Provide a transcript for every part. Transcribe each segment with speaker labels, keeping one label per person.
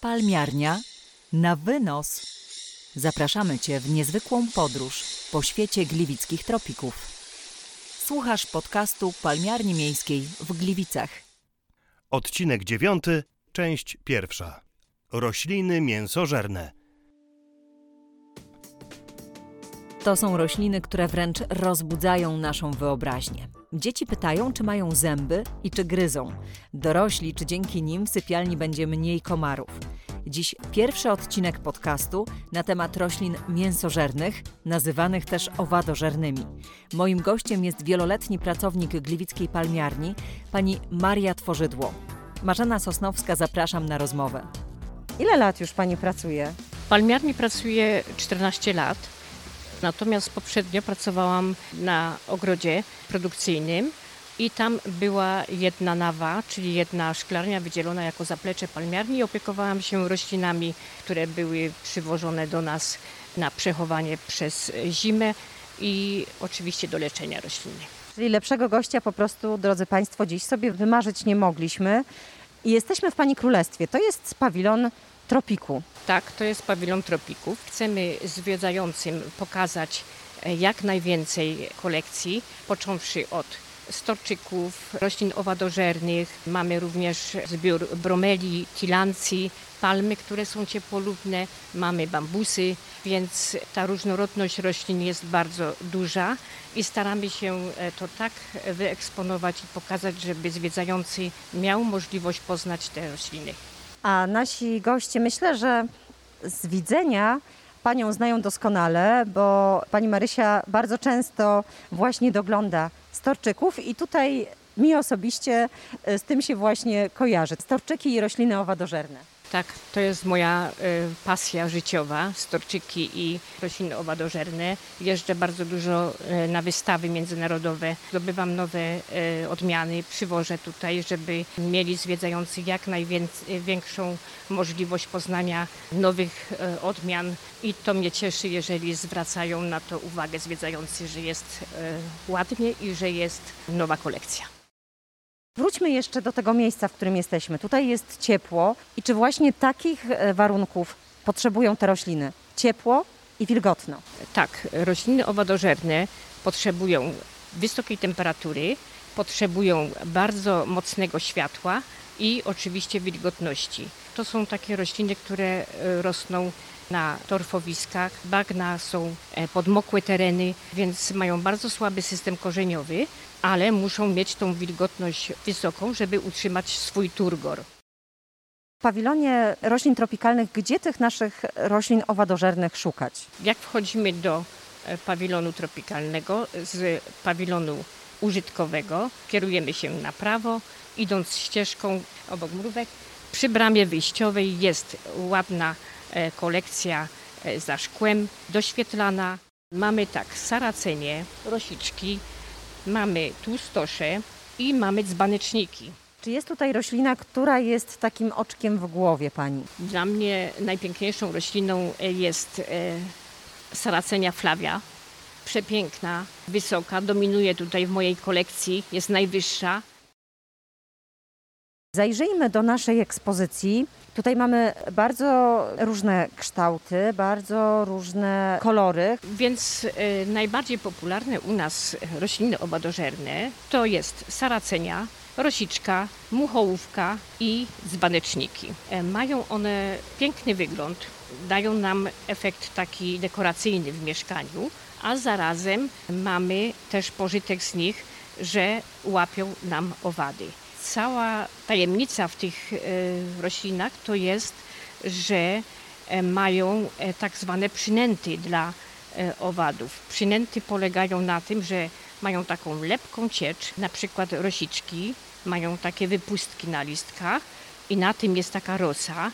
Speaker 1: Palmiarnia na wynos. Zapraszamy Cię w niezwykłą podróż po świecie gliwickich tropików. Słuchasz podcastu Palmiarni Miejskiej w Gliwicach.
Speaker 2: Odcinek dziewiąty, część pierwsza. Rośliny mięsożerne.
Speaker 1: To są rośliny, które wręcz rozbudzają naszą wyobraźnię. Dzieci pytają, czy mają zęby i czy gryzą. Dorośli, czy dzięki nim w sypialni będzie mniej komarów. Dziś pierwszy odcinek podcastu na temat roślin mięsożernych, nazywanych też owadożernymi. Moim gościem jest wieloletni pracownik Gliwickiej Palmiarni, pani Maria Tworzydło. Marzena Sosnowska, zapraszam na rozmowę.
Speaker 3: Ile lat już Pani pracuje?
Speaker 4: W palmiarni pracuję 14 lat, natomiast poprzednio pracowałam na ogrodzie produkcyjnym i tam była jedna nawa, czyli jedna szklarnia wydzielona jako zaplecze palmiarni opiekowałam się roślinami, które były przywożone do nas na przechowanie przez zimę i oczywiście do leczenia rośliny.
Speaker 3: Czyli lepszego gościa po prostu, drodzy Państwo, dziś sobie wymarzyć nie mogliśmy. Jesteśmy w Pani Królestwie. To jest pawilon tropiku.
Speaker 4: Tak, to jest pawilon tropików. Chcemy zwiedzającym pokazać e, jak najwięcej kolekcji, począwszy od storczyków, roślin owadożernych. Mamy również zbiór bromeli, tilancji, palmy, które są ciepłolubne, mamy bambusy, więc ta różnorodność roślin jest bardzo duża i staramy się e, to tak wyeksponować i pokazać, żeby zwiedzający miał możliwość poznać te rośliny.
Speaker 3: A nasi goście, myślę, że z widzenia Panią znają doskonale, bo Pani Marysia bardzo często właśnie dogląda storczyków i tutaj mi osobiście e, z tym się właśnie kojarzy. Storczyki i rośliny owadożerne.
Speaker 4: Tak, to jest moja y, pasja życiowa, storczyki i rośliny owadożerne. Jeżdżę bardzo dużo y, na wystawy międzynarodowe, zdobywam nowe y, odmiany, przywożę tutaj, żeby mieli zwiedzający jak największą możliwość poznania nowych odmian i to mnie cieszy, jeżeli zwracają na to uwagę zwiedzający, że jest ładnie i że jest nowa kolekcja.
Speaker 3: Wróćmy jeszcze do tego miejsca, w którym jesteśmy. Tutaj jest ciepło i czy właśnie takich e, warunków potrzebują te rośliny? Ciepło i wilgotno.
Speaker 4: Tak, rośliny owadożerne potrzebują wysokiej temperatury, potrzebują bardzo mocnego światła i oczywiście wilgotności. To są takie rośliny, które e, rosną na torfowiskach. Bagna są e, podmokłe tereny, więc mają bardzo słaby system korzeniowy, ale muszą mieć tą wilgotność wysoką, żeby utrzymać swój turgor.
Speaker 3: W pawilonie roślin tropikalnych, gdzie tych naszych roślin owadożernych szukać?
Speaker 4: Jak wchodzimy do e, pawilonu tropikalnego, z pawilonu użytkowego kierujemy się na prawo, idąc ścieżką obok mrówek. Przy bramie wyjściowej jest ładna kolekcja e, za szkłem, doświetlana. Mamy tak saracenie, rosiczki, mamy tłustosze i mamy dzbaneczniki.
Speaker 3: Czy jest tutaj roślina, która jest takim oczkiem w głowie Pani?
Speaker 4: Dla mnie najpiękniejszą rośliną e, jest saracenia flavia. Przepiękna, wysoka, dominuje tutaj w mojej kolekcji, jest najwyższa.
Speaker 3: Zajrzyjmy do naszej ekspozycji. Tutaj mamy bardzo różne kształty, bardzo różne kolory.
Speaker 4: Więc y, najbardziej popularne u nas rośliny obadożerne to jest saracenia, rosiczka, muchołówka i dzbaneczniki. E, mają one piękny wygląd, dają nam efekt taki dekoracyjny w mieszkaniu, a zarazem mamy też pożytek z nich, że łapią nam owady cała tajemnica w tych e, roślinach to jest, że e, mają e, tak zwane przynęty dla owadów. Przynęty polegają na tym, że mają taką lepką ciecz, na przykład rosiczki mają takie wypustki na listkach i na tym jest taka rosa.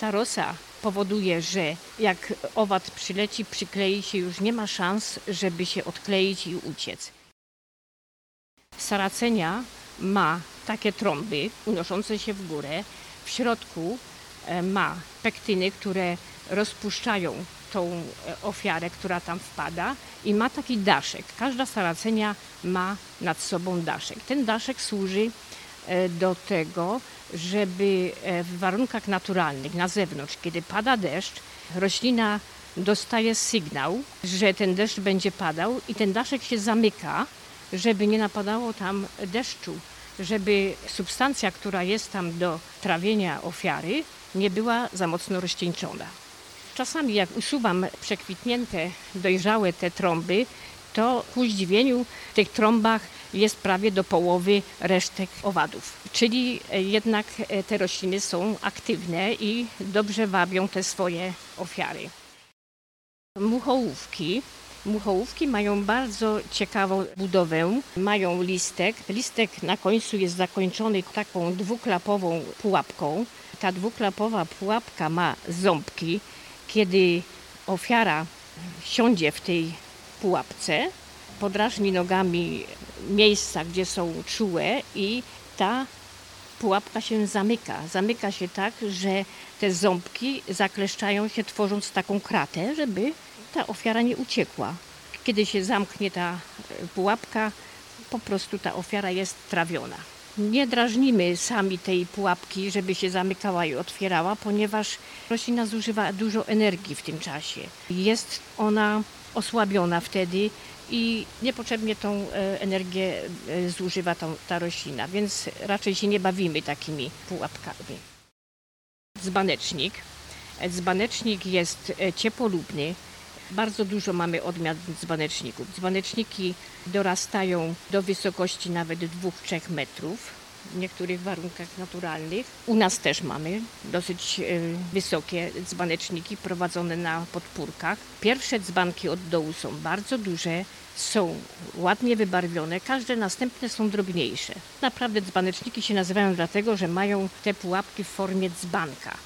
Speaker 4: Ta rosa powoduje, że jak owad przyleci, przyklei się, już nie ma szans, żeby się odkleić i uciec. Saracenia ma takie trąby unoszące się w górę. W środku e, ma pektyny, które rozpuszczają tą e, ofiarę, która tam wpada i ma taki daszek. Każda saracenia ma nad sobą daszek. Ten daszek służy e, do tego, żeby w warunkach naturalnych na zewnątrz, kiedy pada deszcz, roślina dostaje sygnał, że ten deszcz będzie padał i ten daszek się zamyka, żeby nie napadało tam deszczu, żeby substancja, która jest tam do trawienia ofiary, nie była za mocno rozcieńczona. Czasami jak usuwam przekwitnięte, dojrzałe te trąby, to ku zdziwieniu w tych trąbach jest prawie do połowy resztek owadów. Czyli e, jednak e, te rośliny są aktywne i dobrze wabią te swoje ofiary. Muchołówki. Muchołówki mają bardzo ciekawą budowę. Mają listek. Listek na końcu jest zakończony taką dwuklapową pułapką. Ta dwuklapowa pułapka ma ząbki. Kiedy ofiara siądzie w tej pułapce, podrażni nogami miejsca, gdzie są czułe i ta pułapka się zamyka. Zamyka się tak, że te ząbki zakleszczają się, tworząc taką kratę, żeby ta ofiara nie uciekła. Kiedy się zamknie ta e, pułapka, po prostu ta ofiara jest trawiona. Nie drażnimy sami tej pułapki, żeby się zamykała i otwierała, ponieważ roślina zużywa dużo energii w tym czasie. Jest ona osłabiona wtedy i niepotrzebnie tą e, energię e, zużywa tą, ta roślina, więc raczej się nie bawimy takimi pułapkami. Dzbanecznik. Dzbanecznik jest ciepłolubny. Bardzo dużo mamy odmian dzbaneczników. Dzbaneczniki dorastają do wysokości nawet 2-3 metrów w niektórych warunkach naturalnych. U nas też mamy dosyć e, wysokie dzbaneczniki prowadzone na podpórkach. Pierwsze dzbanki od dołu są bardzo duże, są ładnie wybarwione, każde następne są drobniejsze. Naprawdę dzbaneczniki się nazywają dlatego, że mają te pułapki w formie dzbanka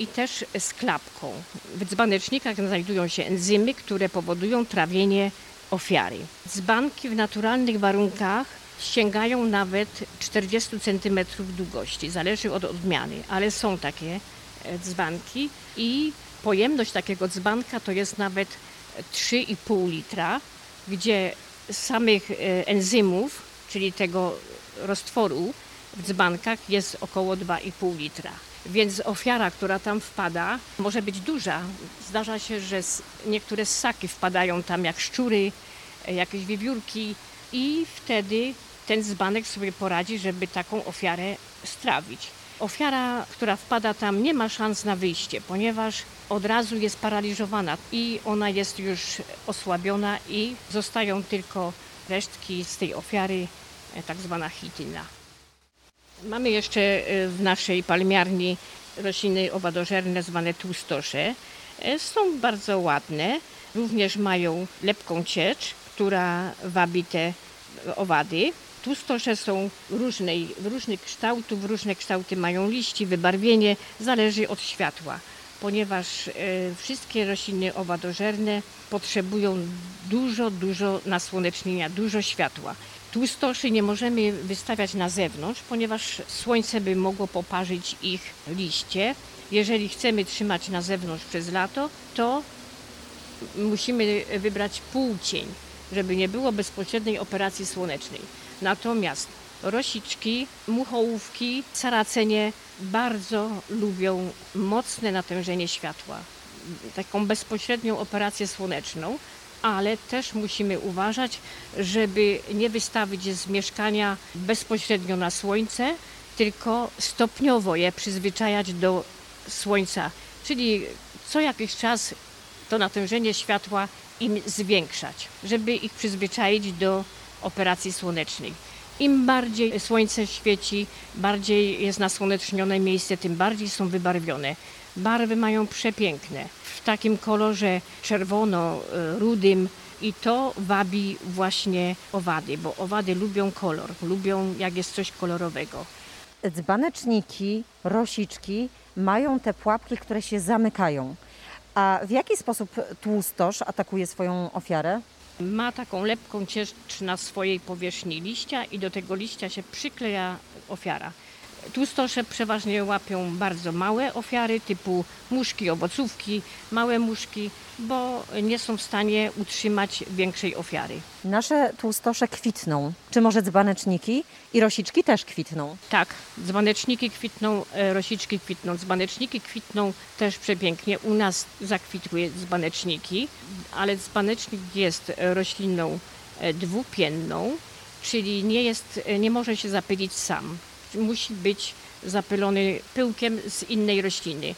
Speaker 4: i też z klapką. W dzbanecznikach znajdują się enzymy, które powodują trawienie ofiary. Dzbanki w naturalnych warunkach sięgają nawet 40 cm długości, zależy od odmiany, ale są takie e, dzbanki i pojemność takiego dzbanka to jest nawet 3,5 litra, gdzie samych e, enzymów, czyli tego roztworu w dzbankach jest około 2,5 litra. Więc ofiara, która tam wpada, może być duża. Zdarza się, że niektóre ssaki wpadają tam jak szczury, e, jakieś wiewiórki i wtedy ten dzbanek sobie poradzi, żeby taką ofiarę strawić. Ofiara, która wpada tam, nie ma szans na wyjście, ponieważ od razu jest paraliżowana i ona jest już osłabiona i zostają tylko resztki z tej ofiary, e, tak zwana chityna. Mamy jeszcze e, w naszej palmiarni rośliny owadożerne zwane tłustosze. E, są bardzo ładne, również mają lepką ciecz, która wabi te owady. Tłustosze są różnej, różnych kształtów, różne kształty mają liści, wybarwienie, zależy od światła, ponieważ e, wszystkie rośliny owadożerne potrzebują dużo, dużo nasłonecznienia, dużo światła. Tłustoszy nie możemy wystawiać na zewnątrz, ponieważ słońce by mogło poparzyć ich liście. Jeżeli chcemy trzymać na zewnątrz przez lato, to musimy wybrać półcień, żeby nie było bezpośredniej operacji słonecznej. Natomiast rosiczki, muchołówki, saracenie bardzo lubią mocne natężenie światła, taką bezpośrednią operację słoneczną, ale też musimy uważać, żeby nie wystawić z mieszkania bezpośrednio na słońce, tylko stopniowo je przyzwyczajać do słońca, czyli co jakiś czas to natężenie światła im zwiększać, żeby ich przyzwyczaić do operacji słonecznej. Im bardziej słońce świeci, bardziej jest nasłonecznione miejsce, tym bardziej są wybarwione. Barwy mają przepiękne, w takim kolorze czerwono-rudym i to wabi właśnie owady, bo owady lubią kolor, lubią jak jest coś kolorowego.
Speaker 3: Dzbaneczniki, rosiczki mają te pułapki, które się zamykają. A w jaki sposób tłustosz atakuje swoją ofiarę?
Speaker 4: Ma taką lepką ciecz na swojej powierzchni liścia i do tego liścia się przykleja ofiara. Tłustosze przeważnie łapią bardzo małe ofiary typu muszki, owocówki, małe muszki, bo nie są w stanie utrzymać większej ofiary.
Speaker 3: Nasze tłustosze kwitną. Czy może dzbaneczniki i rosiczki też kwitną?
Speaker 4: Tak, dzbaneczniki kwitną, e, rosiczki kwitną, dzbaneczniki kwitną też przepięknie. U nas zakwitły dzbaneczniki, ale dzbanecznik jest rośliną e, dwupienną, czyli nie, jest, e, nie może się zapylić sam. Musi być zapylony pyłkiem z innej rośliny.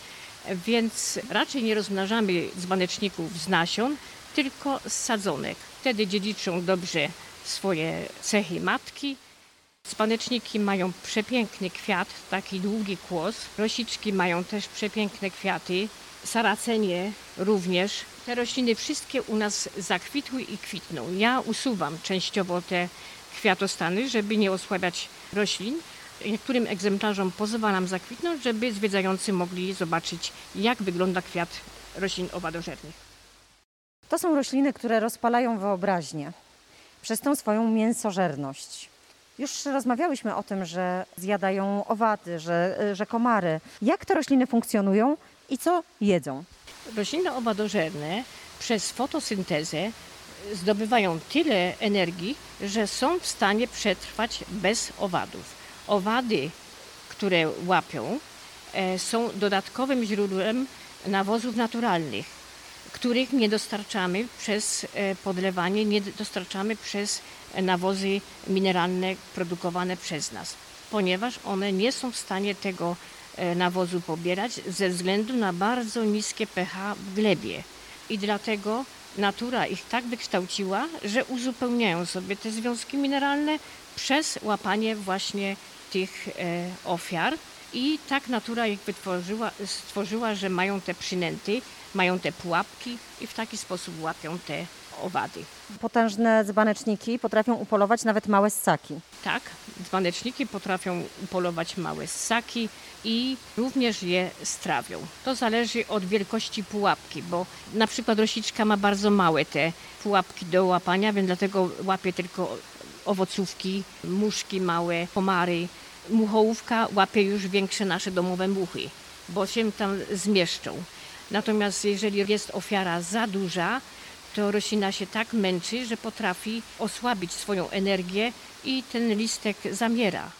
Speaker 4: Więc raczej nie rozmnażamy dzbaneczników z nasion, tylko z sadzonek. Wtedy dziedziczą dobrze swoje cechy matki. Spaneczniki mają przepiękny kwiat, taki długi kłos. Rosiczki mają też przepiękne kwiaty. Saracenie również. Te rośliny wszystkie u nas zakwitły i kwitną. Ja usuwam częściowo te kwiatostany, żeby nie osłabiać roślin. Niektórym egzemplarzom pozwalam zakwitnąć, żeby zwiedzający mogli zobaczyć, jak wygląda kwiat roślin owadożernych.
Speaker 3: To są rośliny, które rozpalają wyobraźnię przez tą swoją mięsożerność. Już rozmawiałyśmy o tym, że zjadają owady, że, że komary. Jak te rośliny funkcjonują i co jedzą?
Speaker 4: Rośliny owadożerne przez fotosyntezę zdobywają tyle energii, że są w stanie przetrwać bez owadów. Owady, które łapią, e, są dodatkowym źródłem nawozów naturalnych, których nie dostarczamy przez e, podlewanie, nie dostarczamy przez nawozy mineralne produkowane przez nas, ponieważ one nie są w stanie tego e, nawozu pobierać ze względu na bardzo niskie pH w glebie. I dlatego natura ich tak wykształciła, że uzupełniają sobie te związki mineralne przez łapanie właśnie tych e, ofiar. I tak natura ich wytworzyła, stworzyła, że mają te przynęty, mają te pułapki i w taki sposób łapią te owady.
Speaker 3: Potężne dzbaneczniki potrafią upolować nawet małe ssaki.
Speaker 4: Tak, dzbaneczniki potrafią upolować małe ssaki i również je strawią. To zależy od wielkości pułapki, bo na przykład rosiczka ma bardzo małe te pułapki do łapania, więc dlatego łapie tylko owocówki, muszki małe, komary. Muchołówka łapie już większe nasze domowe muchy, bo się tam zmieszczą. Natomiast jeżeli jest ofiara za duża, to roślina się tak męczy, że potrafi osłabić swoją energię i ten listek zamiera.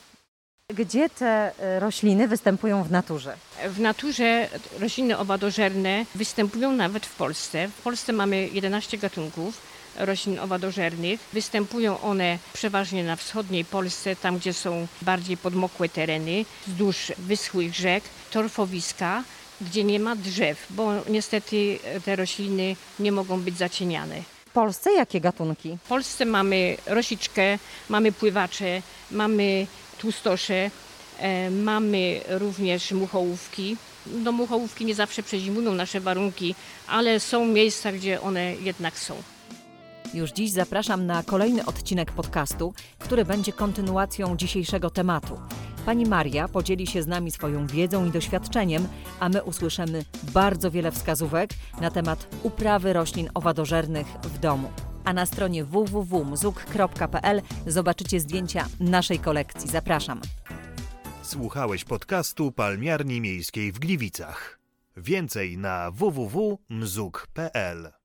Speaker 3: Gdzie te e, rośliny występują w naturze?
Speaker 4: W naturze rośliny owadożerne występują nawet w Polsce. W Polsce mamy 11 gatunków roślin owadożernych. Występują one przeważnie na wschodniej Polsce, tam gdzie są bardziej podmokłe tereny, wzdłuż wyschłych rzek, torfowiska, gdzie nie ma drzew, bo niestety te rośliny nie mogą być zacieniane.
Speaker 3: W Polsce jakie gatunki?
Speaker 4: W Polsce mamy rosiczkę, mamy pływacze, mamy tłustosze, e, mamy również muchołówki. Do muchołówki nie zawsze przezimują nasze warunki, ale są miejsca, gdzie one jednak są.
Speaker 1: Już dziś zapraszam na kolejny odcinek podcastu, który będzie kontynuacją dzisiejszego tematu. Pani Maria podzieli się z nami swoją wiedzą i doświadczeniem, a my usłyszymy bardzo wiele wskazówek na temat uprawy roślin owadożernych w domu. A na stronie www.mzuk.pl zobaczycie zdjęcia naszej kolekcji. Zapraszam.
Speaker 2: Słuchałeś podcastu Palmiarni Miejskiej w Gliwicach. Więcej na www.mzuk.pl